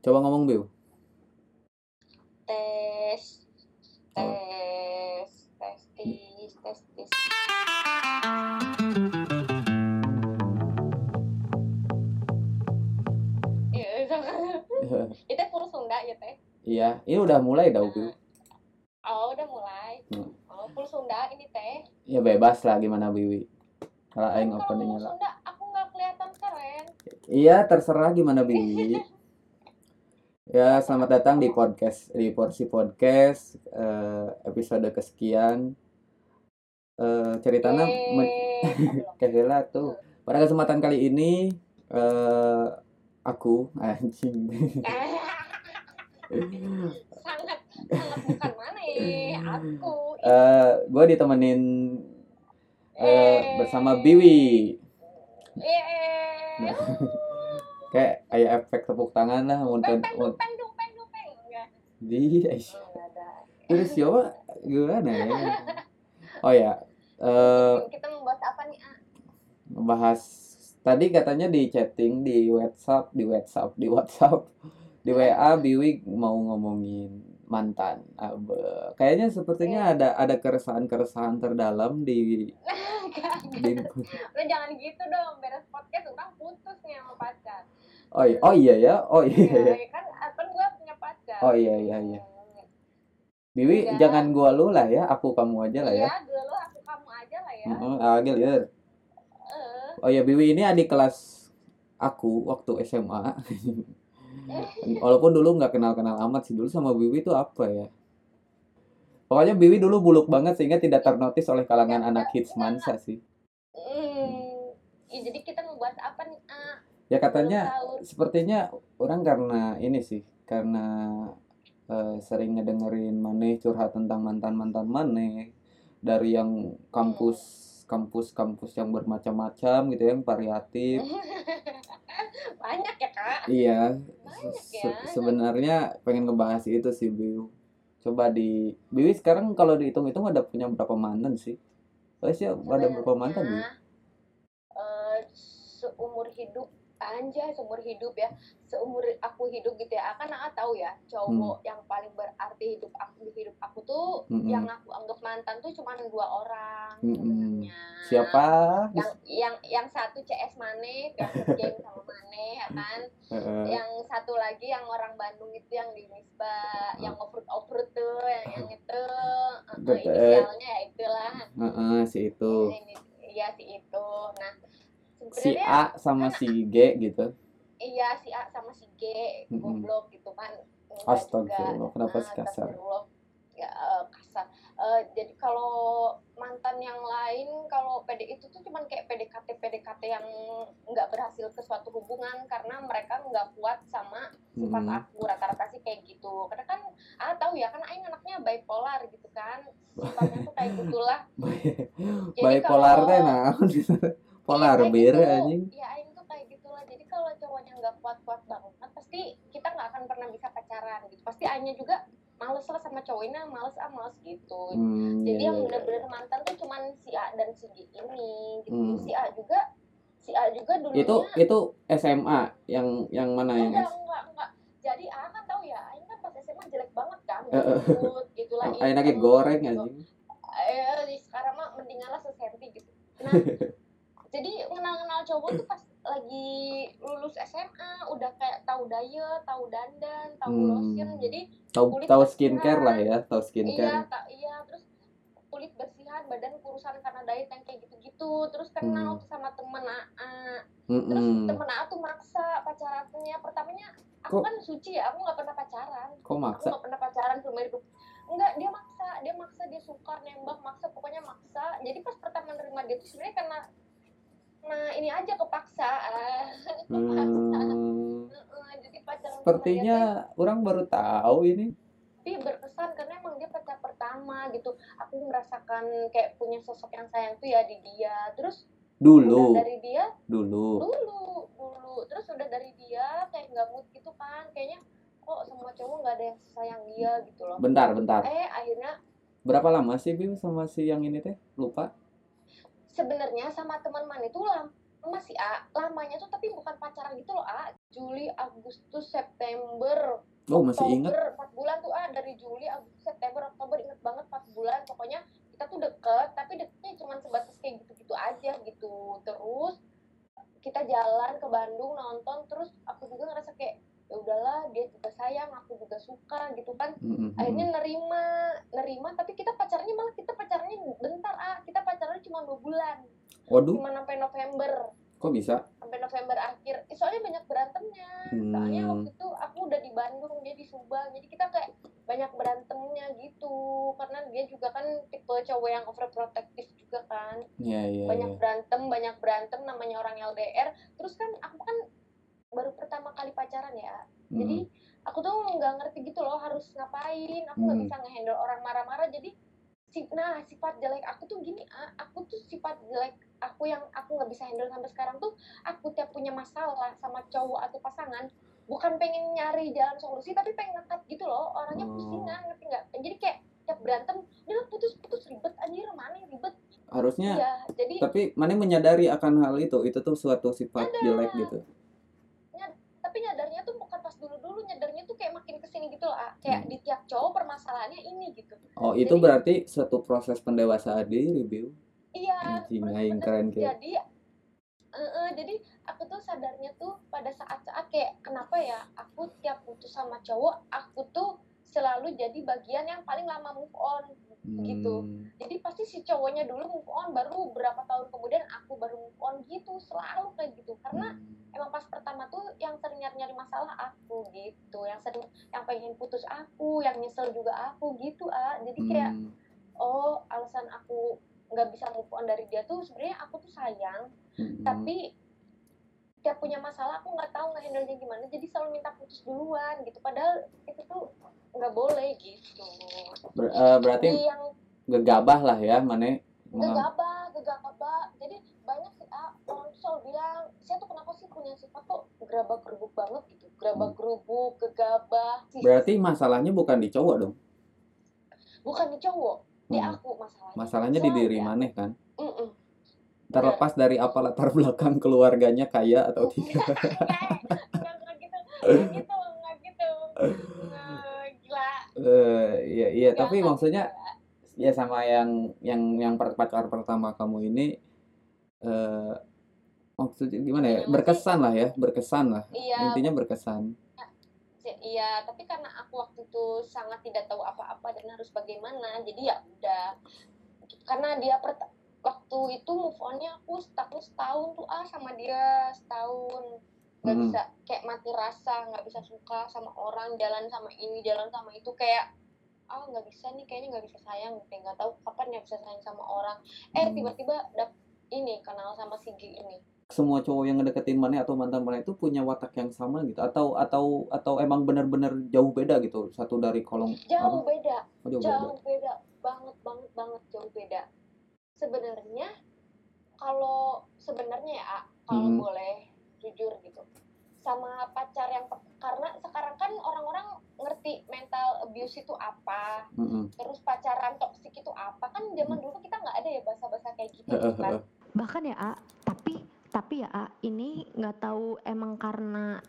Coba ngomong Biu. tes Oh. tes testis testis Iya, itu pur Sunda ya teh Iya, ini udah mulai dah Biu. oh udah mulai Hmm. oh pur Sunda ini teh Ya bebas lah gimana Biwi. Kalau aing openingnya lah. Sunda aku nggak kelihatan keren Iya, terserah gimana Biwi. ya, selamat datang di podcast di porsi podcast eh, episode kesekian. Eh, ceritanya. Kehela tuh. Pada kesempatan kali ini eh aku anjing. sangat sangat bukan mana ya aku gue ditemenin eh, bersama Biwi. Nah, Kayak kayak efek tepuk tangan lah untuk peng peng peng dong peng dong peng. Enggak. Di enggak ada. Terus siapa gimana ya? Oh ya, eh kita membahas apa nih ah ngebahas tadi katanya di chatting di WhatsApp, di WhatsApp, di WhatsApp, di WA Biwi mau ngomongin mantan. Abe. Kayaknya sepertinya ada ada keresahan-keresahan terdalam di di Lo jangan gitu dong, beres podcast orang putus nih sama pacar. Oh iya, oh iya ya. Oh iya ya. Ya, kan kan gue punya pacar. Oh iya iya iya. Hmm. Biwi Udah. jangan gua lu lah ya, aku kamu aja lah ya. Iya, dulu aku kamu aja lah ya. Heeh, agil ya. Eh, Oh ya Biwi ini adik kelas aku waktu SMA. Walaupun dulu nggak kenal-kenal amat sih dulu sama Biwi itu apa ya? Pokoknya Biwi dulu buluk banget sehingga tidak ternotis oleh kalangan anak hits mansa sih. hmm. Ya, jadi kita membahas apa nih? Ah, Ya katanya sepertinya orang karena ini sih karena eh, sering ngedengerin Maneh curhat tentang mantan-mantan Maneh dari yang kampus kampus-kampus yang bermacam-macam gitu yang variatif. Banyak ya kak. Iya, Banyak se- ya. sebenarnya pengen ngebahas itu sih Biu. Coba di Biwi sekarang kalau dihitung-hitung ada punya berapa mantan sih? Oh sih ada berapa mantan Biu? Eh, seumur hidup anjay seumur hidup ya seumur aku hidup gitu ya akan aku tahu ya cowok yang paling berarti hidup aku di hidup aku tuh Mm-mm. yang aku anggap mantan tuh cuma dua orang sebenarnya Siapa? yang yang yang satu CS Mane yang game sama Mane ya kan Heeh. yang satu lagi yang orang Bandung itu yang di Nisba yang offroad offroad tuh yang yang itu Betul. inisialnya ya itulah Heeh, si itu. ini iya si itu nah Si A sama si G gitu. iya si A sama si G goblok gitu kan Astagfirullah, juga. kenapa Ah, sih kasar? astagfirullah. ya eh, kasar Eh, jadi kalau mantan yang lain kalau PD itu tuh cuman kayak PDKT PDKT yang nggak berhasil ke suatu hubungan karena mereka nggak kuat sama sifat Mm-mm. aku rata-rata sih kayak gitu karena kan ah tahu ya kan Aing anaknya bipolar gitu kan sifatnya tuh kayak gitulah Jadi Bipolar teh naon Polar Iya, bir gitu. anjing. Iya, Aing tuh kayak gitulah. Jadi kalau cowoknya nggak kuat-kuat banget, pasti kita nggak akan pernah bisa pacaran gitu. Pasti Aingnya juga males lah sama cowoknya, males ah males gitu. Hmm, Jadi iya, yang iya, bener-bener mantan tuh cuman si A dan si G ini gitu. Hmm. Si A juga si A juga dulunya Itu itu SMA yang yang mana yang enggak, enggak, enggak. Jadi A kan tahu ya, Aing kan pas SMA jelek banget kan, Eh, eh. gitu lah. Ayo lagi goreng gitu. anjing. eh sekarang mah mendingan lah sesenti gitu nah jadi kenal-kenal cowok tuh pas lagi lulus SMA udah kayak tahu diet tahu dandan tahu Hmm. lotion jadi Tahu tahu skincare lah ya, tahu iya skincare. tak iya terus kulit bersihan badan kurusan karena diet yang kayak gitu-gitu terus kenal Hmm. sama temen AA terus Mm-mm. temen AA tuh maksa pacarannya pertamanya aku Kok- kan suci ya aku nggak pernah pacaran Kok aku maksa? nggak pernah pacaran seumur hidup enggak dia maksa dia maksa dia suka nembak maksa pokoknya maksa jadi pas pertama nerima dia tuh sebenarnya karena nah ini aja kepaksa kepaksa Hmm, Heeh, jadi dia sepertinya orang baru tahu ini. tapi berkesan karena emang dia pacar pertama gitu aku merasakan kayak punya sosok yang sayang tuh ya di dia terus Dulu, udah dari dia dulu. dulu dulu terus udah dari dia kayak nggak mood gitu kan kayaknya kok semua cowok nggak ada yang sayang dia gitu loh Bentar, bentar. eh akhirnya Berapa lama sih Biu sama si yang ini teh? Lupa. Sebenarnya sama teman man itu lam masih A lamanya tuh tapi bukan pacaran gitu loh A. Juli Agustus September Oh, masih ingat? Oktober 4 bulan tuh ah dari Juli Agustus September Oktober inget banget 4 bulan. Pokoknya kita tuh deket tapi deketnya cuma sebatas kayak gitu-gitu aja gitu. Terus kita jalan ke Bandung nonton terus aku juga ngerasa kayak ya udahlah dia juga sayang aku juga suka gitu kan. Mm-mm. akhirnya nerima nerima tapi kita pacarnya malah kita pacarnya bentar ah kita pacarnya cuma dua bulan. Waduh, cuma sampai November. Kok bisa? sampai November akhir. Eh, soalnya banyak berantemnya. Soalnya Hmm. waktu itu aku udah di Bandung dia di Subang. Jadi kita kayak banyak berantemnya gitu. Karena dia juga kan tipe cowok yang overprotective juga kan. Iya, iya, banyak iya. berantem banyak berantem namanya orang LDR terus kan aku kan baru pertama kali pacaran ya jadi Mm. aku tuh nggak ngerti gitu loh harus ngapain aku nggak Hmm. bisa ngehandle orang marah-marah jadi si nah sifat jelek aku tuh gini ah, aku tuh sifat jelek aku yang aku nggak bisa handle sampai sekarang tuh aku tiap punya masalah sama cowok atau pasangan bukan pengen nyari jalan solusi tapi pengen ngekat gitu loh orangnya Oh. pusingan ngerti nggak jadi kayak tiap berantem dia putus putus ribet anjir mana yang ribet Harusnya ya jadi tapi mana menyadari akan hal itu itu tuh suatu sifat Ada. jelek gitu tapi nyadarnya tuh bukan pas dulu-dulu nyadarnya tuh kayak makin ke sini gitu loh ah. kayak Hmm. di tiap cowok permasalahannya ini gitu. Oh itu Jadi- berarti suatu proses pendewasaan diri Bill iya Anjing, keren kayak. Jadi eh, eh, jadi aku tuh sadarnya tuh pada saat-saat kayak kenapa ya aku tiap putus sama cowok aku tuh selalu jadi bagian yang paling lama move on gitu. Hmm. jadi pasti si cowoknya dulu move on baru berapa tahun kemudian aku baru move on gitu selalu kayak gitu karena Hmm. emang pas pertama tuh yang sering nyari-nyari masalah aku gitu yang sering yang pengen putus aku yang nyesel juga aku gitu ah jadi kayak Hmm. oh alasan aku nggak bisa move on dari dia tuh sebenarnya aku tuh sayang Hmm. tapi tiap punya masalah aku nggak tahu ngehandle nya gimana jadi selalu minta putus duluan gitu. Padahal itu tuh nggak boleh gitu. Ber- eh, berarti Jadi yang gegabah lah ya mana gegabah gegabah. Jadi banyak sih ah orang tuh selalu bilang saya tuh kenapa sih punya sifat tuh gerabah gerubuk banget gitu? Gerabah gerubuk gegabah. Berarti masalahnya bukan di cowok dong? Bukan di cowok di Hmm. aku masalahnya. Masalahnya di diri Soalnya- maneh kan? Mm-mm. Terlepas dari apa latar belakang keluarganya kaya atau tidak. Nggak, nggak gitu. Nggak gitu nggak gila. Eh, iya iya. Tapi maksudnya ya sama yang yang yang pacar pertama kamu ini eh maksudnya gimana ya? Masih- berkesan lah ya berkesan lah. Iya. Intinya berkesan. Sih, iya. Tapi karena aku waktu itu sangat tidak tahu apa-apa dan harus bagaimana jadi ya udah. Karena dia waktu itu move onnya aku setahun setahun tuh ah sama dia setahun. Nggak Mhm. bisa kayak mati rasa nggak bisa suka sama orang jalan sama ini jalan sama itu kayak ah nggak bisa nih kayaknya nggak bisa sayang kayak nggak tahu kapan ya bisa sayang sama orang. Eh Hmm. tiba-tiba dap ini kenal sama si G ini. Semua cowok yang ngedeketin mana atau mantan mana itu punya watak yang sama gitu? Atau atau atau emang benar-benar jauh beda gitu? Satu dari kolong jauh apa? beda. Oh, jauh beda. jauh beda. Banget banget banget jauh beda sebenarnya kalau sebenarnya ya A, kalau Hmm. boleh jujur gitu sama pacar yang karena sekarang kan orang-orang ngerti mental abuse itu apa Mm-mm. terus pacaran toksik itu apa kan zaman Hmm. dulu kita nggak ada ya bahasa-bahasa kayak gitu kan bahkan ya A tapi tapi ya A ini nggak tahu emang karena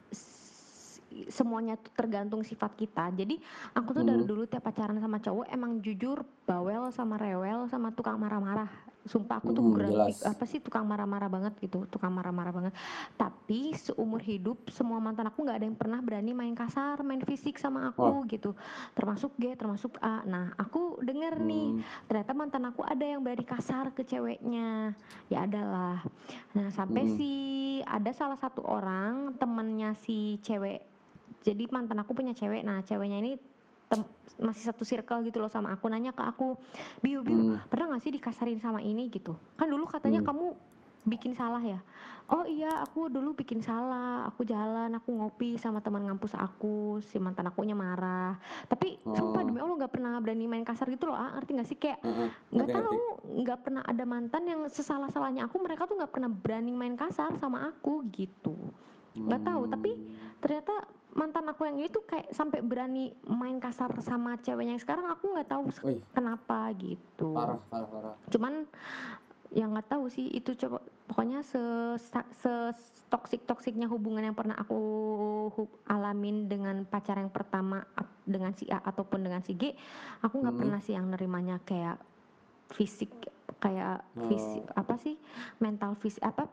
semuanya tuh tergantung sifat kita. Jadi aku tuh dari Hmm. dulu tiap pacaran sama cowok emang jujur bawel sama rewel sama tukang marah-marah. Sumpah aku tuh Hmm, apa sih tukang marah-marah banget gitu? Tukang marah-marah banget. Tapi seumur hidup semua mantan aku nggak ada yang pernah berani main kasar main fisik sama aku gitu. Termasuk G termasuk A. Nah aku denger nih Hmm. ternyata mantan aku ada yang berani kasar ke ceweknya. Ya adalah. Nah sampai Mm-mm. si ada salah satu orang temennya si cewek jadi mantan aku punya cewek. Nah ceweknya ini tem- masih satu circle gitu loh sama aku. Nanya ke aku biu biu Hmm. pernah gak sih dikasarin sama ini? Gitu. Kan dulu katanya Hmm. kamu bikin salah ya? Oh iya aku dulu bikin salah. Aku jalan aku ngopi sama teman ngampus aku. Si mantan akunya marah. Tapi sumpah Oh. demi allah nggak pernah berani main kasar gitu loh ah. Ngerti gak sih? Kayak Heeh, nggak ngerti, ngerti. tahu nggak pernah ada mantan yang sesalah salahnya aku mereka tuh nggak pernah berani main kasar sama aku gitu. Nggak tahu, tapi Hmm. ternyata mantan aku yang itu kayak sampai berani main kasar sama ceweknya yang sekarang aku nggak tahu Wih. kenapa gitu parah parah parah cuman yang nggak tahu sih itu coba pokoknya se se toksik toksiknya hubungan yang pernah aku alamin dengan pacar yang pertama dengan si A ataupun dengan si G aku nggak Hmm. pernah sih yang nerimanya kayak fisik kayak fisik Oh. apa sih mental fisik apa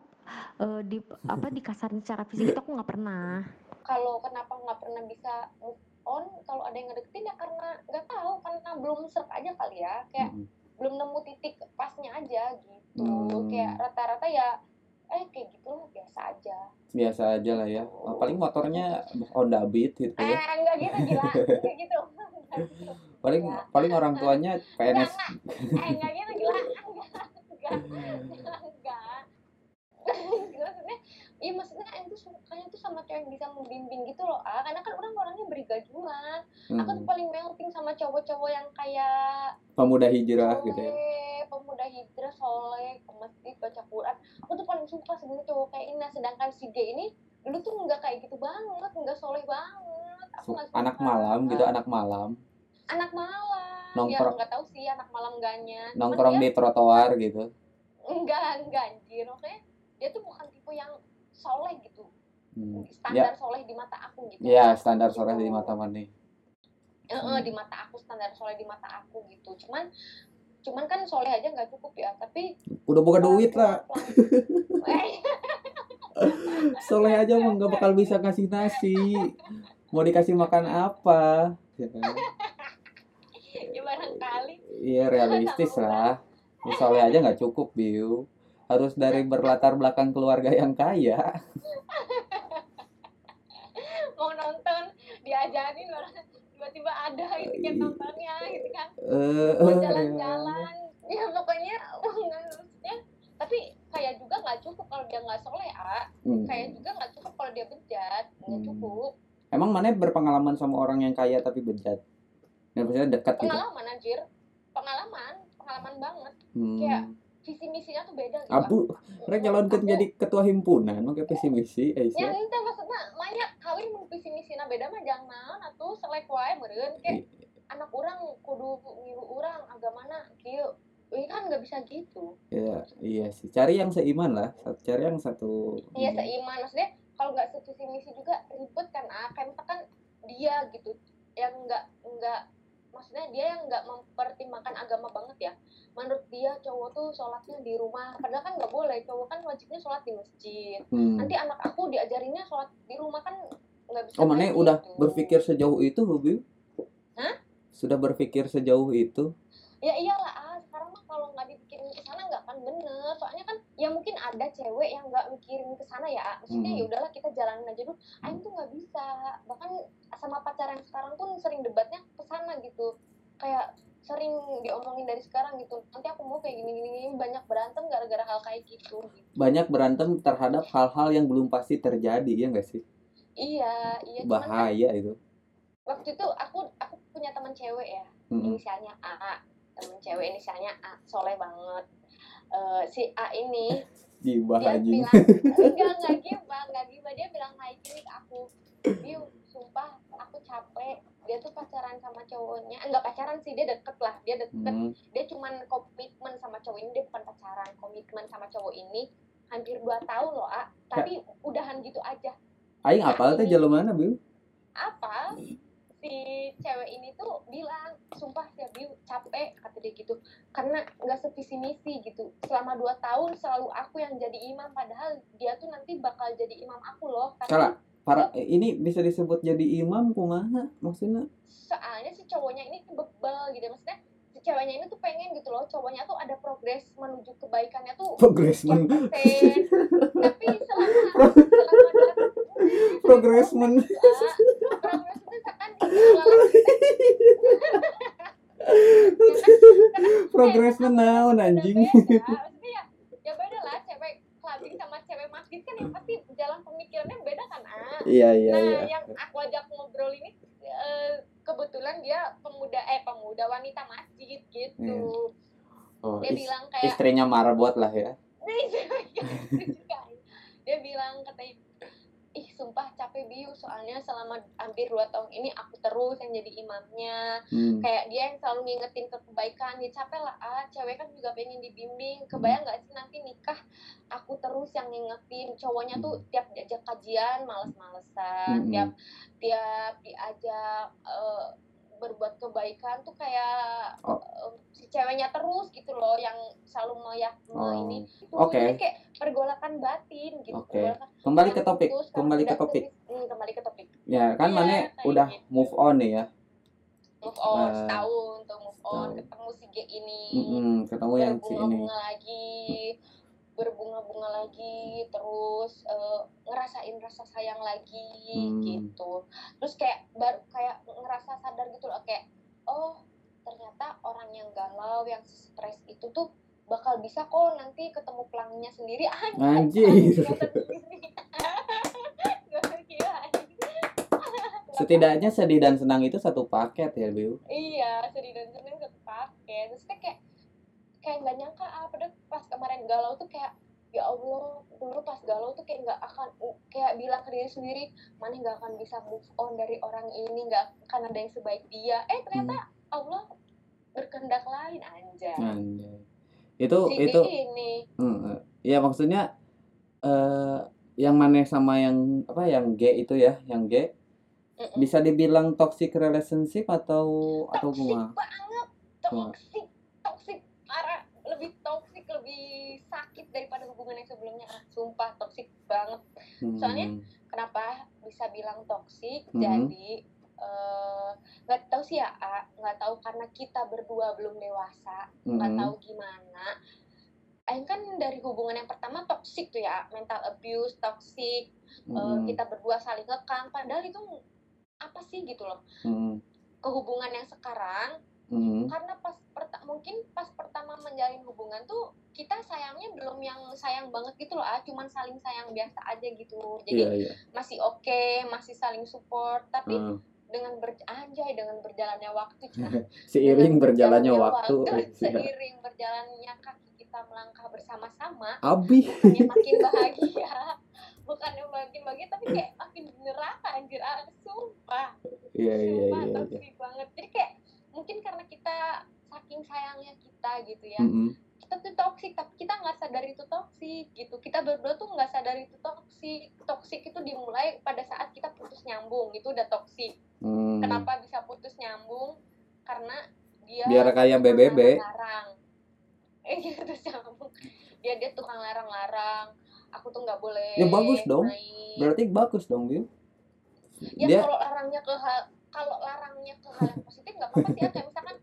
eh, di apa dikasarin secara fisik itu aku nggak pernah kalau kenapa nggak pernah bisa move on kalau ada yang ngedeketin ya karena nggak tahu karena belum serp aja kali ya. Kayak Mm. belum nemu titik pasnya aja gitu. Hmm. kayak rata-rata ya eh kayak gitu lah biasa aja. Biasa aja lah ya. Oh, paling motornya Honda Beat gitu eh ya enggak gitu gila. Enggak gitu. Enggak gitu. paling Enggak. paling orang tuanya PNS Enggak, eh enggak gitu gila. Enggak enggak enggak iya maksudnya itu sukanya tuh sama cewek yang bisa membimbing gitu loh ah. Karena kan orang orangnya berigajuan aku tuh Hmm, paling melting sama cowok-cowok yang kayak pemuda hijrah gitu ya? soleh, pemuda hijrah soleh ke masjid baca Quran. Aku tuh paling suka sebenarnya cowok kayak ini. Nah sedangkan si G ini dulu tuh nggak kayak gitu banget nggak soleh banget. Aku suka anak malam gitu anak malam. Anak malam. Nongkrong- ya nggak tahu sih anak malam enggaknya Cuman nongkrong dia, di trotoar gitu. Enggak enggak anjir. Maksudnya dia tuh bukan tipe yang soleh gitu. Hmm. standar soleh di mata aku gitu. Ya standar sore di mata mani. Eh, eh, di mata aku standar soleh di mata aku gitu. Cuman cuman kan soleh aja nggak cukup ya tapi udah buka duit lah Eh, soleh aja mah nggak bakal bisa kasih nasi. Mau dikasih makan apa Ya kan? ya barangkali iya realistis lah Ya, soleh aja nggak cukup biu harus dari berlatar belakang keluarga yang kaya. Mau nonton diajarin orang tiba-tiba ada gitu kan nontonnya gitu kan. Eh mau jalan-jalan. ya pokoknya maksudnya tapi kayak juga nggak cukup kalau dia nggak soleh ah Hmm. kayak juga nggak cukup kalau dia bejat nggak Hmm. cukup. Emang mana berpengalaman sama orang yang kaya tapi bejat? Yang maksudnya dekat gitu? Pengalaman anjir. Pengalaman pengalaman banget. Hmm. kayak visi misinya tuh beda gitu abu mereka nyalonkan jadi ketua himpunan pakai visi misi ya Aisyah ente maksudnya banyak kali mun visi misina beda mah jangan atuh selek wae meureun kayak anak orang kudu niru orang agamana kieu. Ini kan nggak bisa gitu. Ya iya sih. Cari yang seiman lah cari yang satu iya seiman. Maksudnya kalau nggak sevisi misi juga ribet kan ah kayak misalkan dia gitu yang nggak nggak maksudnya dia yang nggak mempertimbangkan agama banget ya menurut dia cowok tuh sholatnya di rumah padahal kan nggak boleh cowok kan wajibnya sholat di masjid Hmm. nanti anak aku diajarinnya sholat di rumah kan nggak bisa Oh, mana udah gitu. berpikir sejauh itu, Biu? Hah? Sudah berpikir sejauh itu? ya iyalah ah sekarang mah kalau nggak dipikirin ke sana nggak akan bener soalnya kan ya mungkin ada cewek yang nggak mikirin ke sana ya maksudnya Hmm. ya udahlah kita jalanin aja dulu Aing tuh nggak bisa bahkan sama pacar yang sekarang pun sering debatnya ke sana gitu kayak sering diomongin dari sekarang gitu nanti aku mau kayak gini gini, gini. banyak berantem gara-gara hal kayak gitu, gitu. Banyak berantem terhadap hal-hal yang belum pasti terjadi, ya nggak sih? iya iya kan Bahaya itu. waktu itu aku aku punya teman cewek ya Mm-mm. inisialnya A temen cewek inisialnya A soleh banget Eh, si A ini. Gibah dia anjing. bilang enggak enggak gibah enggak gibah. Dia bilang gini ke aku Biu sumpah aku capek. Dia tuh pacaran sama cowoknya. Enggak pacaran sih dia deket lah dia deket. Hmm. dia cuman komitmen sama cowok ini dia bukan pacaran komitmen sama cowok ini. Hampir 2 tahun loh A. Tapi udahan gitu aja. Aing apal teh jalan mana, Biu? apa si cewek ini tuh bilang sumpah ya Biu capek kata dia gitu. Karena nggak sevisi misi gitu. Selama dua tahun selalu aku yang jadi imam padahal dia tuh nanti bakal jadi imam aku loh. Tapi Kala, para ini bisa disebut jadi imam kumaha maksudnya? soalnya si cowoknya ini bebel gitu. Maksudnya ceweknya ini tuh pengen gitu loh cowoknya tuh ada progres menuju kebaikannya tuh sekian persen tapi selama selama dua Progresman. progres itu kan Udah anjing. Maksudnya ya, ya beda lah cewek clubbing sama cewek masjid kan yang pasti jalan pemikirannya beda kan ah. Iya, iya, nah iya. yang aku ajak ngobrol ini eh, kebetulan dia pemuda eh pemuda wanita masjid gitu. Oh, Dia is- bilang kayak istrinya marbot lah ya. Gitu juga. dia bilang katanya sumpah capek biu soalnya selama hampir dua tahun ini aku terus yang jadi imamnya Hmm. kayak dia yang selalu ngingetin ke kebaikan ya capek lah ah cewek kan juga pengen dibimbing kebayang nggak sih nanti nikah aku terus yang ngingetin cowoknya tuh tiap diajak kajian males-malesan Hmm. tiap tiap diajak eh, berbuat kebaikan tuh kayak Oh. eh, si ceweknya terus gitu loh yang selalu meyak Oh. ini itu jadi kayak pergolakan batin gitu pergolakan Kembali ke topik, putus, kembali ke topik. Hmm, kembali ke topik Ya, kan Mane kayak udah gitu. move on nih ya. move on Nah, setahun tuh move on setahun. ketemu si G ini Mm-mm, ketemu yang si ini. lagi berbunga-bunga lagi terus eh, ngerasain rasa sayang lagi Hmm. gitu terus kayak baru kayak ngerasa sadar gitu loh kayak oh ternyata orang yang galau yang stres itu tuh bakal bisa kok nanti ketemu pelanginya sendiri Anjir. Setidaknya sedih dan senang itu satu paket ya, Biu. iya sedih dan seneng satu paket terus kayak kayak nggak nyangka ah padahal pas kemarin galau tuh kayak ya Allah dulu pas galau tuh kayak nggak akan kayak bilang ke diri sendiri mana nggak akan bisa move on dari orang ini nggak akan ada yang sebaik dia eh ternyata Allah berkehendak lain anjay Anjay. Itu si itu ini Hmm, ya maksudnya eh yang mana sama yang apa yang G itu ya, yang G Mm-mm. bisa dibilang toxic relationship atau atau toxic gimana? banget Wah. toxic toxic parah lebih toxic lebih sakit daripada hubungan yang sebelumnya. Ah, sumpah toxic banget. Hmm, Soalnya kenapa bisa bilang toksik Mhm. jadi eh, nggak tahu sih ya nggak tahu karena kita berdua belum dewasa. Nggak hmm, tahu gimana. Aing kan dari hubungan yang pertama toksik tuh ya mental abuse toksik eh, hmm, kita berdua saling ngekang. Padahal itu apa sih gitu loh. Hmm, kehubungan yang sekarang hmm, karena pas perta- mungkin pas pertama menjalin hubungan tuh kita sayangnya belum yang sayang banget gitu loh ah cuman saling sayang biasa aja gitu jadi Iya, iya. masih oke, masih saling support, tapi Hmm. dengan ber anjay dengan berjalannya waktu. Seiring Dengan berjalannya waktu. Iya. seiring berjalannya kaki kita melangkah bersama-sama, Abi. makin bahagia, bukannya makin bahagia, tapi kayak makin neraka anjir, ah, sumpah, Iya, iya, iya, iya. banget. Jadi kayak mungkin karena kita saking sayangnya kita gitu ya, Mm-mm. kita tuh toksik tapi kita nggak sadar itu toksik gitu kita berdua tuh nggak sadar itu toksik toksik itu dimulai pada saat kita putus nyambung itu udah toksik Hmm. kenapa bisa putus nyambung karena dia Biar kayak BBB. larang eh gitu terus nyambung dia dia tukang larang-larang aku tuh nggak boleh Ya, bagus dong. main. Berarti bagus dong, Biu. ya Dia kalau larangnya ke hal kalau larangnya ke hal yang positif nggak apa-apa sih ya. Kayak misalkan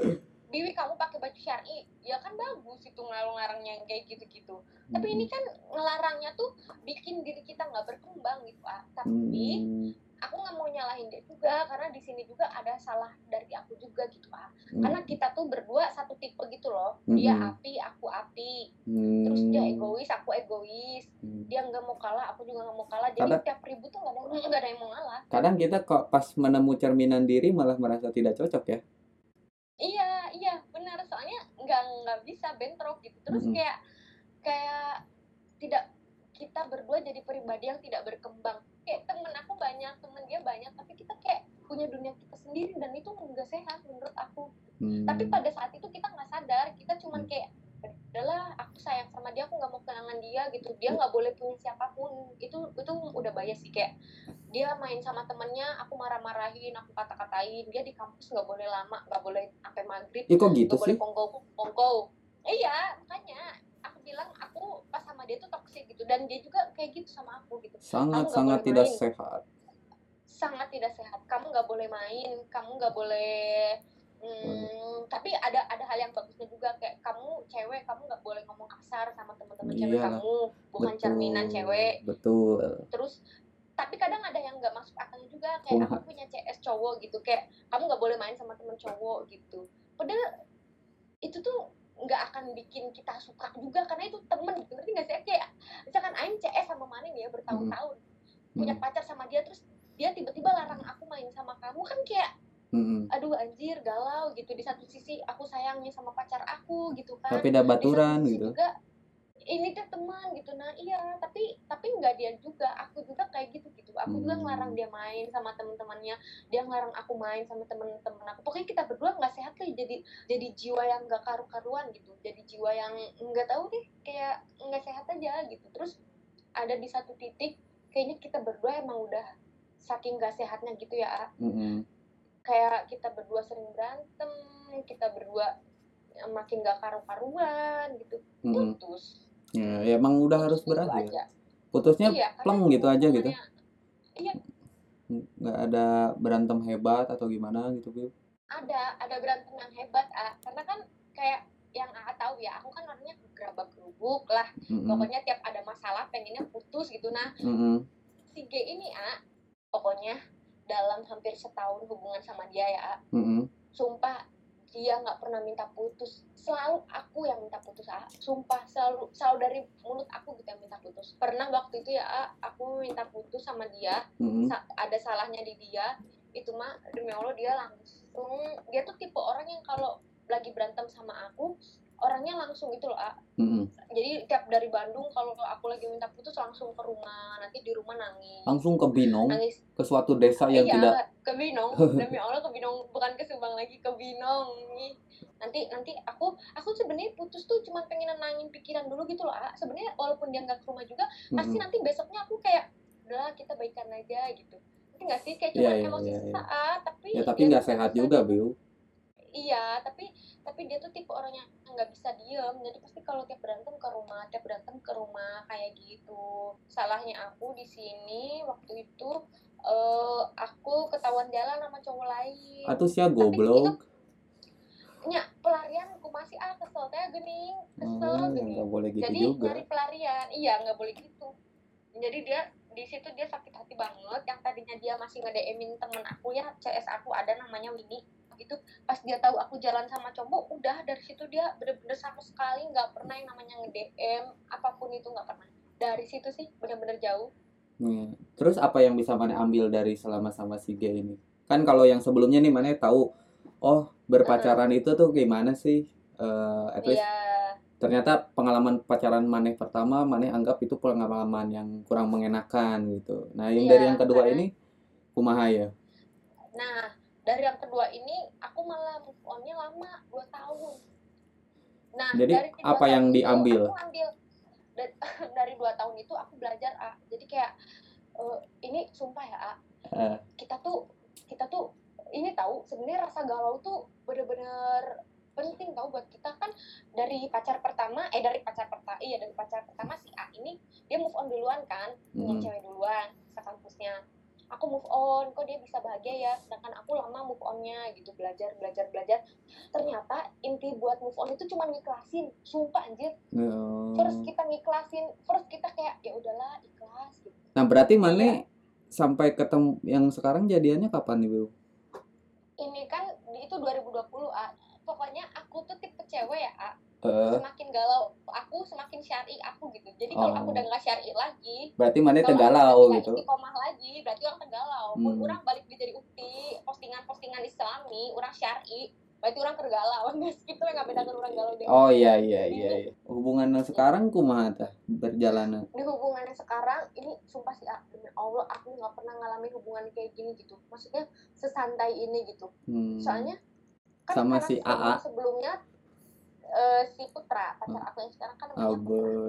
Dewi kamu pakai baju syari ya kan bagus itu ngelarang-larangnya yang kayak gitu-gitu. Tapi ini kan ngelarangnya tuh bikin diri kita nggak berkembang gitu ah. Tapi Hmm, aku nggak mau nyalahin dia juga karena di sini juga ada salah dari aku juga gitu ah hmm, karena kita tuh berdua satu tipe gitu loh dia Mhm. api aku api hmm, terus dia egois aku egois hmm. dia nggak mau kalah aku juga nggak mau kalah jadi Kadang- tiap ribut tuh nggak ada nggak ada yang mau ngalah Kadang kita kok pas menemu cerminan diri malah merasa tidak cocok ya. Iya, iya, benar. Soalnya nggak nggak bisa bentrok gitu. Terus Mm-mm. kayak kayak tidak kita berdua jadi pribadi yang tidak berkembang. Kayak temen aku banyak, temen dia banyak, tapi kita kayak punya dunia kita sendiri dan itu nggak sehat menurut aku. Hmm. Tapi pada saat itu kita nggak sadar, kita cuman Hmm. kayak adalah aku sayang sama dia, aku nggak mau kehilangan dia gitu. Dia nggak boleh punya siapa pun. Itu itu udah bias sih kayak dia main sama temennya, aku marah-marahin, aku kata-katain. Dia di kampus nggak boleh lama, nggak boleh sampai maghrib Ih, kok gitu gak boleh sih? kongko kongko iya makanya bilang aku pas sama dia tuh toxic gitu. Dan dia juga kayak gitu sama aku gitu. Sangat sangat tidak main. sehat. sangat tidak sehat. Kamu nggak boleh main. Kamu nggak boleh hmm, tapi ada ada hal yang bagusnya juga kayak kamu cewek kamu nggak boleh ngomong kasar sama teman-teman cewek Iya, kamu. Bukan cerminan cewek. Betul. terus tapi kadang ada yang nggak masuk akalnya juga kayak Wah. aku punya CS cowok gitu. Kayak kamu nggak boleh main sama temen cowok gitu. Padahal itu tuh nggak akan bikin kita suka juga karena itu temen gitu ngerti nggak sih kayak misalkan Aing CS sama Manin ya bertahun-tahun punya Hmm. pacar sama dia terus dia tiba-tiba larang aku main sama kamu kan kayak Mm-mm. aduh anjir galau gitu di satu sisi aku sayangnya sama pacar aku gitu kan Tapi satu baturan gitu. juga ini tuh teman gitu. Nah iya tapi tapi nggak dia juga. Aku juga kayak gitu gitu. Aku juga Hmm. ngelarang dia main sama temen-temennya dia ngelarang aku main sama temen-temen aku. Pokoknya kita berdua nggak sehat lah jadi jadi jiwa yang nggak karu-karuan gitu. Jadi jiwa yang nggak tahu deh. Kayak nggak sehat aja gitu. Terus ada di satu titik kayaknya kita berdua emang udah saking gak sehatnya gitu ya. Mm-mm. kayak kita berdua sering berantem kita berdua makin gak karu-karuan gitu. Mm-mm. putus Ya, ya emang udah harus gitu berakhir. aja. Putusnya Iya, pleng gitu aja gitu. iya nggak ada berantem hebat atau gimana gitu Bil. ada ada berantem yang hebat ah karena kan kayak yang A tahu ya aku kan orangnya gerabak gerubuk lah Mm-mm. pokoknya tiap ada masalah pengennya putus gitu nah Mm-mm. si G ini ah pokoknya dalam hampir setahun hubungan sama dia ya A, Mm-mm. sumpah dia nggak pernah minta putus. Selalu aku yang minta putus ah sumpah selalu selalu dari mulut aku gitu yang minta putus. Pernah waktu itu ya A, aku minta putus sama dia. Mm-mm. sa- ada salahnya di dia. Itu mah demi allah dia langsung dia tuh tipe orang yang kalau lagi berantem sama aku orangnya langsung gitu loh A. Mm-mm. jadi tiap dari Bandung kalau aku lagi minta putus langsung ke rumah nanti di rumah nangis Langsung ke Binong, nangis ke suatu desa yang iya tidak ke Binong demi allah ke Binong bukan ke Subang lagi ke Binong nih nanti nanti aku aku sebenarnya putus tuh cuma pengen nenangin pikiran dulu gitu loh A. sebenarnya walaupun dia nggak ke rumah juga pasti Mm-mm. nanti besoknya aku kayak udahlah kita baikan aja gitu nanti nggak sih kayak Iya, cuma iya, emosi iya, iya. sesaat tapi ya tapi dia nggak sehat juga di- Bil. Iya tapi tapi dia tuh tipe orang yang nggak bisa diem. Jadi pasti kalau tiap berantem ke rumah tiap berantem ke rumah kayak gitu. Salahnya aku di sini waktu itu eh aku ketahuan jalan sama cowok lain. Atau Tapi goblok. nya pelarian aku masih ah kesel teh gening kesel Hmm, nggak boleh gitu jadi juga. nyari pelarian iya nggak boleh gitu. Jadi dia di situ dia sakit hati banget. Yang tadinya dia masih nge-DM-in temen aku ya CS aku ada namanya Winnie itu pas dia tahu aku jalan sama cowok udah dari situ dia bener-bener sama sekali nggak pernah yang namanya nge-DM apa pun itu nggak pernah dari situ sih bener-bener jauh Iya. Terus apa yang bisa mana ambil dari selama sama si G ini? Kan kalau yang sebelumnya nih mana tahu, oh berpacaran itu tuh gimana sih? Eh, at least iya ternyata pengalaman pacaran maneh pertama maneh anggap itu pengalaman yang kurang mengenakan gitu. Nah yang Iya, dari yang kedua karena- ini kumaha ya? Nah, dari yang kedua ini aku malah move on-nya lama, 2 tahun. Nah, Jadi, dari dua apa yang diambil? Aku ambil dari, dari 2 tahun itu aku belajar A. Jadi kayak eh, ini sumpah ya A. Eh. Kita tuh kita tuh ini tahu sebenarnya rasa galau tuh bener-bener penting tahu buat kita kan dari pacar pertama eh dari pacar pertama iya dari pacar pertama si A ini dia move on duluan kan punya Hmm. cewek duluan aku move on kok dia bisa bahagia ya? Sedangkan aku lama move onnya gitu belajar belajar belajar. Ternyata inti buat move on itu cuma ngiklasin. Sumpah anjir. Eh, first kita ngiklasin first kita kayak ya udahlah ikhlas gitu. Nah berarti Iya. maneh sampai ketemu yang sekarang jadiannya kapan nih Bil? ini kan itu 2020 ah pokoknya aku tuh tipe cewek ya Eh, semakin galau aku semakin syari aku gitu jadi kalau Oh. aku udah nggak syari lagi berarti kalau aku tegalau gitu. istiqomah lagi berarti orang tegalau pun Hmm. orang balik di jadi ukti postingan-postingan islami orang syari berarti orang tergalau guys gitu nggak beda orang galau deh Oh iya iya iya. iya. Hubungan sekarang kumaha tah berjalan? di hubungannya sekarang ini sumpah sih ah, demi allah aku nggak pernah ngalamin hubungan kayak gini gitu maksudnya sesantai ini gitu Hmm. soalnya Sama sekarang si AA. sebelumnya eh, si Putra pacar aku yang sekarang kan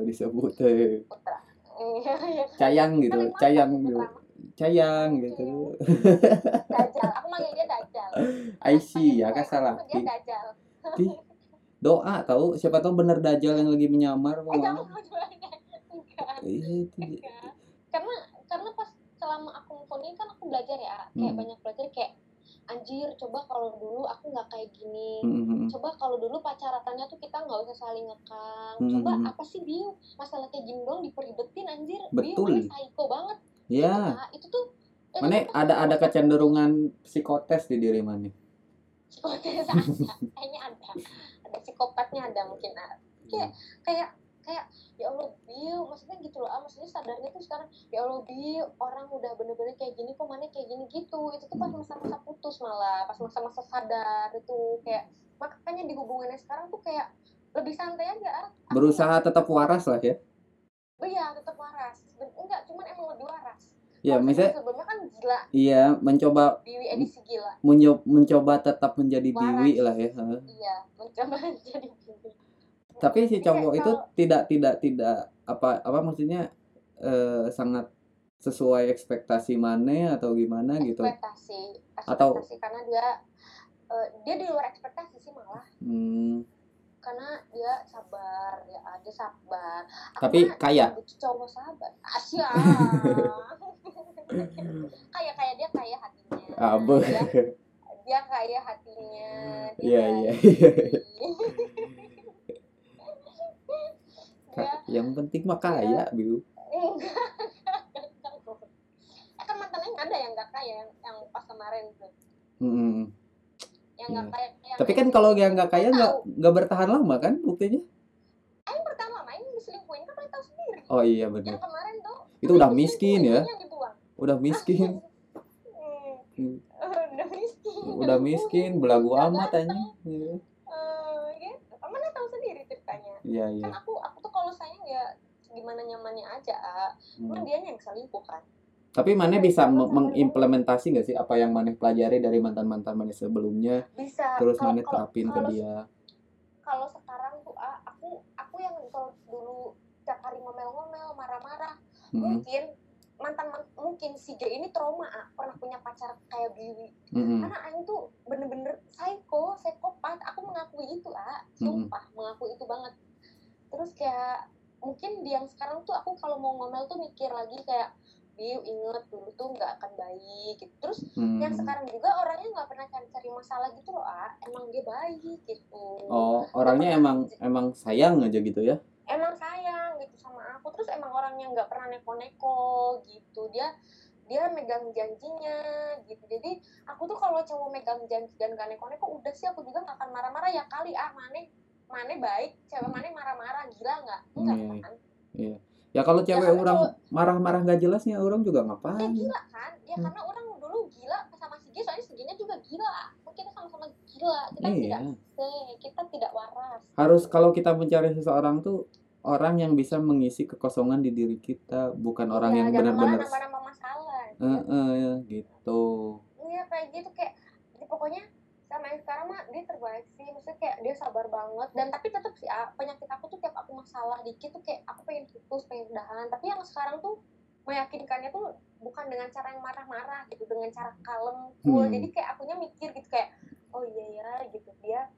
disebut teh Putra. iya iya. Cayang gitu, cayang Putra gitu. Cayang gitu. Dajjal. Aku manggil dia Dajjal. Aisyah, ya kan salah. dia Dajjal. Doa tahu siapa tahu bener dajal yang lagi menyamar eh jangan Iya karena karena pas selama aku ini kan aku belajar ya kayak Hmm. banyak belajar kayak anjir coba kalau dulu aku nggak kayak gini. Hmm, coba kalau dulu pacarannya tuh kita nggak usah saling ngekang. Hmm, coba apa sih Biu masalah kayak gini doang diperibetin anjir. Betul. Psycho banget. Ya, Nah, itu tuh itu mana ada ada kecenderungan psikotes di diri mana? psikotes ada kayaknya ada. Ada psikopatnya ada mungkin. Ada kayak kayak kayak ya Allah Biu maksudnya gitu loh ah maksudnya sadarnya tuh sekarang ya Allah Biu orang udah bener-bener kayak gini kok mana kayak gini? Gitu. Itu tuh pas masa-masa putus malah pas masa-masa sadar itu kayak makanya di hubungannya sekarang tuh kayak lebih santai aja ah. Berusaha tetap waras lah ya. Iya tetap waras. Enggak cuman emang lebih waras. Ya misalnya sebelumnya kan gila. iya mencoba Dewi edisi gila. menyo- mencoba tetap menjadi Waras. Dewi lah ya iya mencoba jadi Dewi tapi si cowok itu tidak tidak tidak apa apa maksudnya eh, sangat sesuai ekspektasi mana atau gimana gitu. Ekspektasi Atau- ekspektasi karena dia eh, dia di luar ekspektasi sih malah. Hmm, karena dia sabar ya dia sabar. Tapi kaya? cowok sabar. Asyik. Kaya kaya dia kaya hatinya. Abe dia, dia kaya hatinya. Iya, iya, iya. dia yang penting mah kaya Biu enggak eh, kan mantannya ada yang nggak kaya yang, yang pas kemarin tuh. Hmm. yang nggak Iya. kaya yang tapi kan kalau yang nggak kaya nggak nggak bertahan lama kan buktinya? Yang pertama main diselingkuhin kan kalian tahu sendiri. Oh iya yang benar kemarin tuh itu udah miskin ya? yang dibuang. Udah miskin. Hmm. Udah miskin. Udah miskin belagu amat Iya. Eh, gitu. Mana tahu sendiri ceritanya? Iya iya. Kan aku aku kalau sayang ya gimana nyamannya aja ah. cuman Hmm. dia yang selingkuh kan. Tapi mana bisa me- mengimplementasi nggak sih apa yang mana pelajari dari mantan mantan mana sebelumnya? Bisa. Terus kalau- terapin ke kalau- dia? kalau sekarang tuh ah, aku aku yang kalau dulu tiap hari ngomel-ngomel marah-marah Hmm. mungkin mantan man- mungkin si G ini trauma ah, pernah punya pacar kayak Biwi. Mm-mm. karena Aing tuh bener-bener psycho psikopat. Aku mengakui itu ah sumpah mengakui itu banget terus kayak mungkin di yang sekarang tuh aku kalau mau ngomel tuh mikir lagi kayak Biu inget dulu tuh nggak akan baik. Gitu. Terus Hmm. yang sekarang juga orangnya nggak pernah cari-cari masalah gitu loh ah emang dia baik gitu. Oh orangnya emang emang sayang aja gitu ya? Emang sayang gitu sama aku. Terus emang orangnya nggak pernah neko-neko gitu. Dia dia megang janjinya gitu. Jadi aku tuh kalau cowok megang janji dan gak neko-neko udah sih aku juga nggak akan marah-marah. Ya kali ah mane mane baik cewek mane marah-marah gila nggak? Enggak Hmm. kan? ya kalau cewek karena orang marah-marah nggak jelasnya orang juga ya ngapain gila kan? Ya Hmm. karena orang dulu gila sama si G soalnya si G-nya juga gila. Kita sama-sama gila? Kita Iya. tidak kita tidak waras. Harus kalau kita mencari seseorang tuh orang yang bisa mengisi kekosongan di diri kita bukan orang Iya, yang benar-benar masalah. Eh eh, gitu. Iya kayak gitu kayak ya pokoknya sama yang sekarang mah dia terbaik sih. Maksudnya kayak dia sabar banget. Dan tapi tetap sih ah, penyakit aku tuh tiap aku masalah dikit tuh kayak aku pengen putus pengen udahan tapi yang sekarang tuh meyakinkannya tuh bukan dengan cara yang marah-marah gitu dengan cara kalem cool. Hmm. jadi kayak akunya mikir gitu kayak oh iya ya gitu. Dia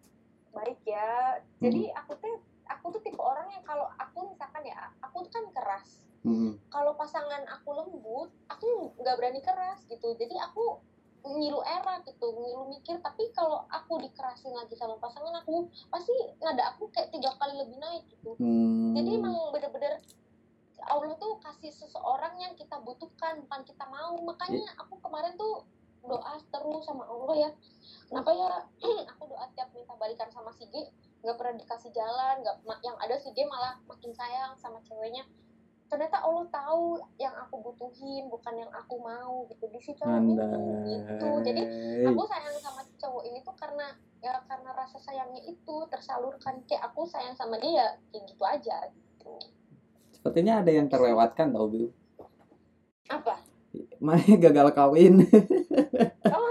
baik ya. Jadi Hmm. aku tuh aku tuh tipe orang yang kalau aku misalkan ya aku tuh kan keras. Hmm. kalau pasangan aku lembut aku nggak berani keras gitu. Jadi aku ngilu era gitu ngilu mikir. Tapi kalau aku dikerasin lagi sama pasangan aku pasti nada aku kayak tiga kali lebih naik gitu. Hmm. jadi emang bener-bener Allah tuh kasih seseorang yang kita butuhkan bukan kita mau. Makanya aku kemarin tuh doa terus sama Allah ya. Kenapa ya? Aku doa tiap minta balikan sama si G. Nggak pernah dikasih jalan nggak yang ada si G malah makin sayang sama ceweknya ternyata Allah tahu yang aku butuhin bukan yang aku mau gitu. Di si cowok ini gitu. Jadi aku sayang sama si cowok ini tuh karena ya karena rasa sayangnya itu tersalurkan. Kayak aku sayang sama dia kayak gitu aja gitu. Sepertinya ada yang terlewatkan tau Bill. apa? Mana gagal kawin. oh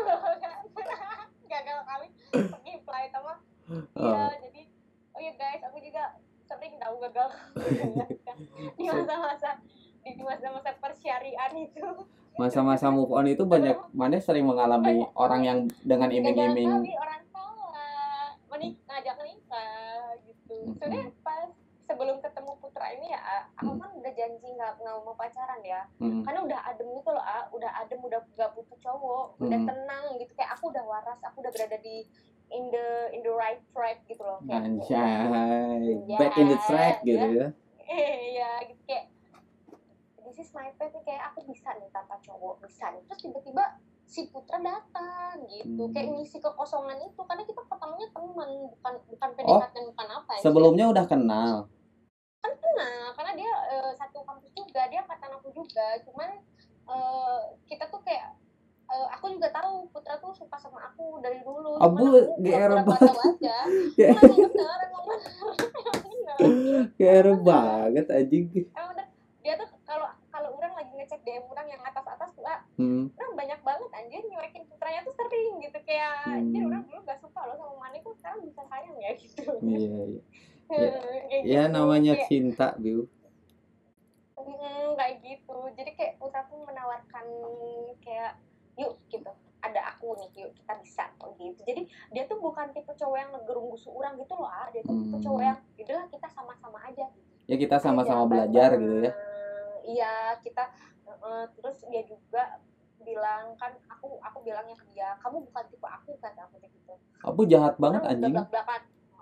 gagal kawin. Pergi flight sama Oh. iya jadi oh ya guys aku juga sering tahu gagal. Di masa-masa di masa-masa persyarian itu. Masa-masa move on itu banyak mana sering mengalami orang yang dengan iming-iming. orang tua menik ngajak nikah gitu. Sebenarnya pas sebelum ketemu putra ini ya aku kan udah janji nggak nggak mau pacaran ya. Hmm. karena udah adem gitu loh A. udah adem udah gak butuh cowok. Udah Mhm. tenang gitu. Kayak aku udah waras aku udah berada di in the in the right track gitu loh kayak Anjay, Ya, back in the track gitu ya. iya gitu kayak this is my path kayak aku bisa nih tanpa cowok bisa nih terus tiba-tiba si putra datang gitu Hmm. kayak ngisi kekosongan itu karena kita ketemunya teman bukan bukan Oh, PDKT bukan apa ya Sebelumnya udah kenal. kan kenal karena dia eh, satu kampus juga dia angkatan aku juga cuman eh, kita tuh kayak eh, aku juga tahu Putra tuh suka sama aku dari dulu Abu, aku GR banget. aja Ya. Bener bener Kere banget anjing. emang dia tuh kalau kalau orang lagi ngecek DM orang yang atas atas tuh ah, Hmm. orang banyak banget anjir nyuekin putranya tuh sering gitu kayak Hmm. orang dulu gak suka loh sama Mane kok sekarang bisa sayang ya gitu Iya, iya. Ya gitu. namanya Kayak- cinta, Biu. Mm, kayak gitu jadi kayak putra tuh menawarkan kayak yuk gitu. Ada aku nih yuk kita bisa kok gitu. Jadi dia tuh bukan tipe cowok yang ngegerunggusu orang gitu loh ah. Dia tuh tipe Hmm. cowok yang udahlah kita sama-sama aja. Gitu Ya kita sama-sama Aja, belajar gitu ya. iya kita eh, terus dia juga bilang kan aku aku bilangnya ke dia kamu bukan tipe aku kata aku gitu. Aku jahat banget anjing. belak-belakan.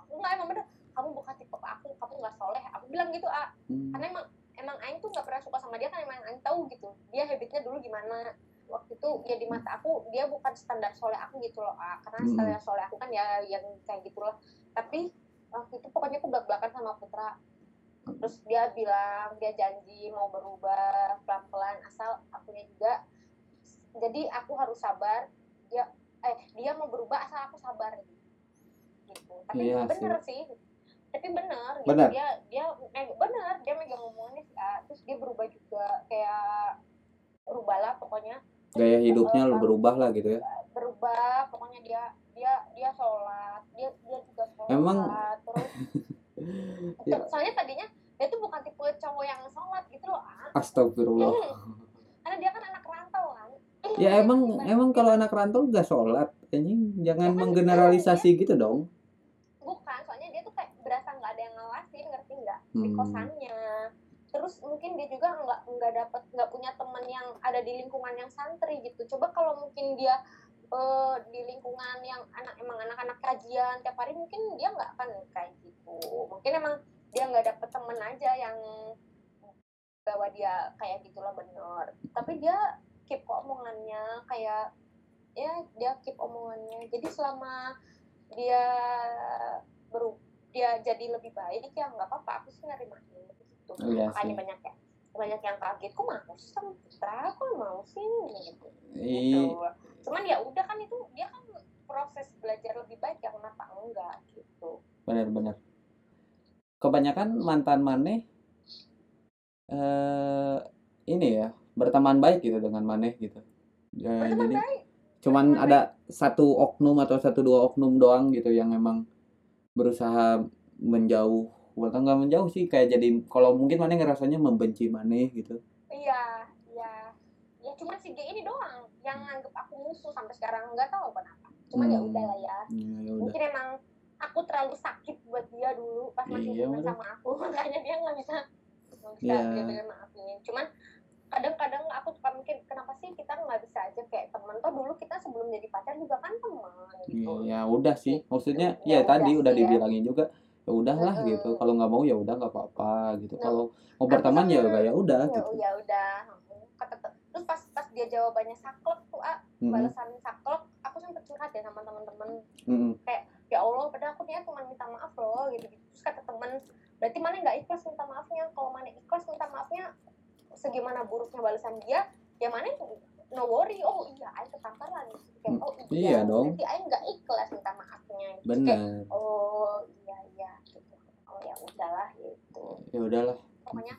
Enggak emang bener. Kamu bukan tipe aku kamu nggak soleh. Aku bilang gitu ah. Hmm. karena emang emang Aing tuh nggak pernah suka sama dia kan emang Aing tahu gitu. Dia habitnya dulu gimana waktu itu ya di mata aku dia bukan standar soleh aku gitu loh ah. karena standar soleh aku kan ya yang kayak gitu loh tapi waktu itu pokoknya aku belak belakan sama Putra. Terus dia bilang dia janji mau berubah pelan pelan asal akunya juga. Jadi aku harus sabar. Dia eh dia mau berubah asal aku sabar. Gitu. Tapi Iya bener sih. Tapi bener gitu. Bener. dia dia meg- bener dia megang omongannya sih ah. terus dia berubah juga kayak berubah lah pokoknya Gaya hidupnya Eh, berubah lah gitu ya. berubah pokoknya dia dia dia sholat dia dia juga sholat Emang- terus Ya. soalnya tadinya dia tuh bukan tipe cowok yang sholat gitu loh ah. Astagfirullah. karena dia kan anak rantau kan Ya emang emang kalau anak rantau gak sholat, anjing jangan menggeneralisasi gitu dong. bukan soalnya dia tuh kayak berasa nggak ada yang ngawasin ngerti nggak di Hmm. kosannya terus mungkin dia juga nggak nggak dapat nggak punya teman yang ada di lingkungan yang santri gitu. Coba kalau mungkin dia eh, di lingkungan yang anak emang anak-anak kajian tiap hari mungkin dia nggak akan kayak gitu. Mungkin emang dia nggak dapet temen aja yang bawa dia kayak gitulah bener. Tapi dia keep omongannya kayak ya dia keep omongannya. Jadi selama dia beru dia jadi lebih baik ya nggak apa-apa aku sih nerimain gitu Iya makanya sih. banyak ya banyak yang kaget kok mau sih sama Putra kok mau sih gitu I, gitu. cuman ya udah kan itu dia kan proses belajar lebih baik ya kenapa enggak gitu benar-benar. Kebanyakan mantan maneh eh ini ya berteman baik gitu dengan maneh gitu. Ya, berteman jadi baik cuman berteman ada satu oknum atau satu dua oknum doang gitu yang emang berusaha menjauh atau nggak menjauh sih kayak jadi kalau mungkin maneh ngerasanya membenci maneh gitu. iya iya ya cuman si G ini doang yang nganggep aku musuh sampai sekarang nggak tahu kenapa cuman ya Hmm. udah lah ya Ya, ya udah. mungkin emang aku terlalu sakit buat dia dulu pas masih Iya, udah. sama aku makanya dia nggak bisa nggak bisa Iya. dia maafin cuman kadang-kadang aku suka mikir kenapa sih kita nggak bisa aja kayak teman toh dulu kita sebelum jadi pacar juga kan teman gitu Ya udah sih, maksudnya Ya ya, tadi udah udah sih ya. dibilangin juga ya udahlah Mm-mm. gitu. Kalau nggak mau ya udah nggak apa-apa gitu. Nah, Kalau mau berteman ya sama- udah ya udah ya, gitu. ya udah terus pas pas dia jawabannya saklek tuh ah Mm-mm, balasan saklek aku sempet curhat ya sama teman-teman mm-mm. ya Allah padahal aku niat cuma minta maaf loh gitu gitu terus kata temen berarti mana nggak ikhlas minta maafnya kalau mana ikhlas minta maafnya segimana buruknya balasan dia ya mana no worry. Oh iya Aing ketampar lagi kayak oh Iya iya, dong. berarti Aing nggak ikhlas minta maafnya. Kayak, Benar. oh iya iya gitu. Oh ya udahlah gitu. Ya udahlah. pokoknya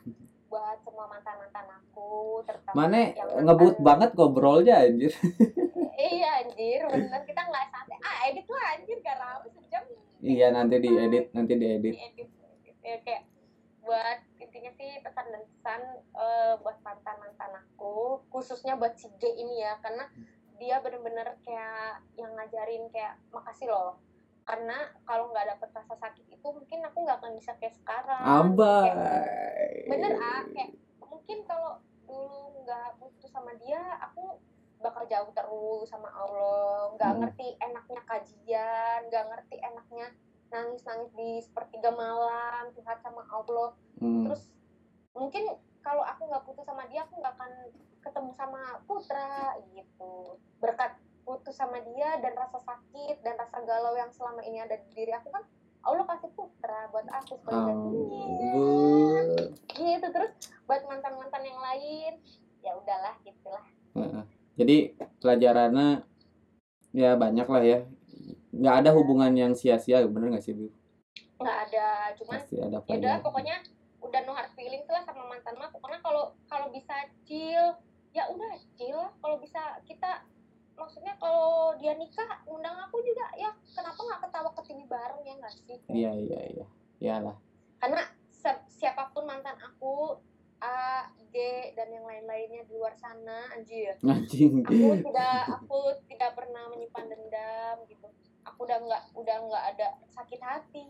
buat semua mantan mantan aku terutama Mana yang ngebut mantan- banget ngobrolnya anjir. iya anjir bener. Kita nggak santai. Ah edit lah anjir gak sejam. Iya nanti diedit, nanti diedit. diedit. Ya kayak buat intinya sih pesan dan pesan eh, buat mantan mantan aku khususnya buat si G ini ya karena dia bener-bener kayak yang ngajarin kayak makasih loh karena kalau nggak dapet rasa sakit itu mungkin aku nggak akan bisa kayak sekarang Abai. Kayak- bener ah kayak mungkin kalau dulu nggak putus sama dia aku bakal jauh terus sama Allah nggak Hmm. ngerti enaknya kajian nggak ngerti enaknya nangis nangis di sepertiga malam curhat sama Allah Hmm. terus mungkin kalau aku nggak putus sama dia aku nggak akan ketemu sama Putra gitu berkat putus sama dia dan rasa sakit dan rasa galau yang selama ini ada di diri aku kan Allah kasih Putra buat aku sebagai gantinya Ampun. gitu terus buat mantan mantan yang lain ya udahlah gitulah. Jadi pelajarannya ya banyak lah ya. Nggak ada hubungan yang sia-sia, bener nggak sih, Bu? nggak ada cuman pasti ada ya udah pokoknya udah no hard feelings lah sama mantan mah. Pokoknya kalau kalau bisa chill ya udah chill kalau bisa kita maksudnya kalau dia nikah undang aku juga. Ya kenapa nggak ketawa ketiwi bareng ya nggak sih? Iya iya iya. Iyalah. Karena siapa pun mantan aku A G dan yang lain-lainnya di luar sana anjir. Anjing. Aku tidak aku tidak pernah menyimpan dendam gitu aku udah nggak udah nggak ada sakit hati.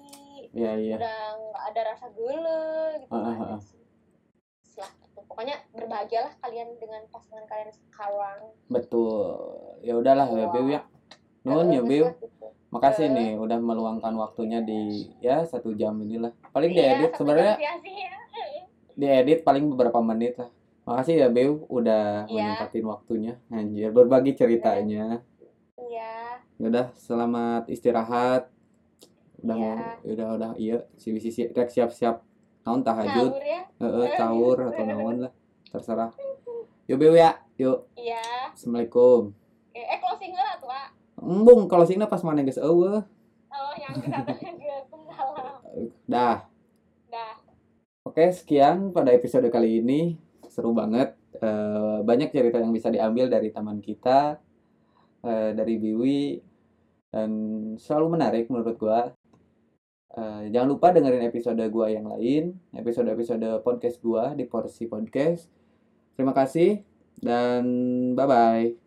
Iya iya. Udah nggak ada rasa gele gitu. Setelah itu pokoknya berbahagialah kalian dengan pasangan kalian sekarang. Betul. Ya udahlah ya Wah. Bew ya. Nuhun ya Bew gitu. makasih nih udah meluangkan waktunya di ya satu jam inilah. Paling Iya, diedit sebenarnya sia-sia. diedit paling beberapa menit lah. Makasih ya Bew udah Iya. menyempatin waktunya. Anjir berbagi ceritanya iya udah selamat istirahat. Udah Iya. mau udah udah iya si si rek siap siap naon tahajud sahur ya. Heeh sahur atau naon lah terserah. Yuk Bew ya yuk iya. Assalamualaikum. Eh, eh closing lah tuh Pak. embung kalau singna pas mana geus eueuh. Oh yang dalam dah. Dah. Oke, sekian pada episode kali ini. Seru banget. Eh, banyak cerita yang bisa diambil dari teman kita, eh, dari Biwi, dan selalu menarik menurut gua. Eh, jangan lupa dengerin episode gua yang lain, episode-episode podcast gua di Porsi Podcast. Terima kasih dan bye-bye.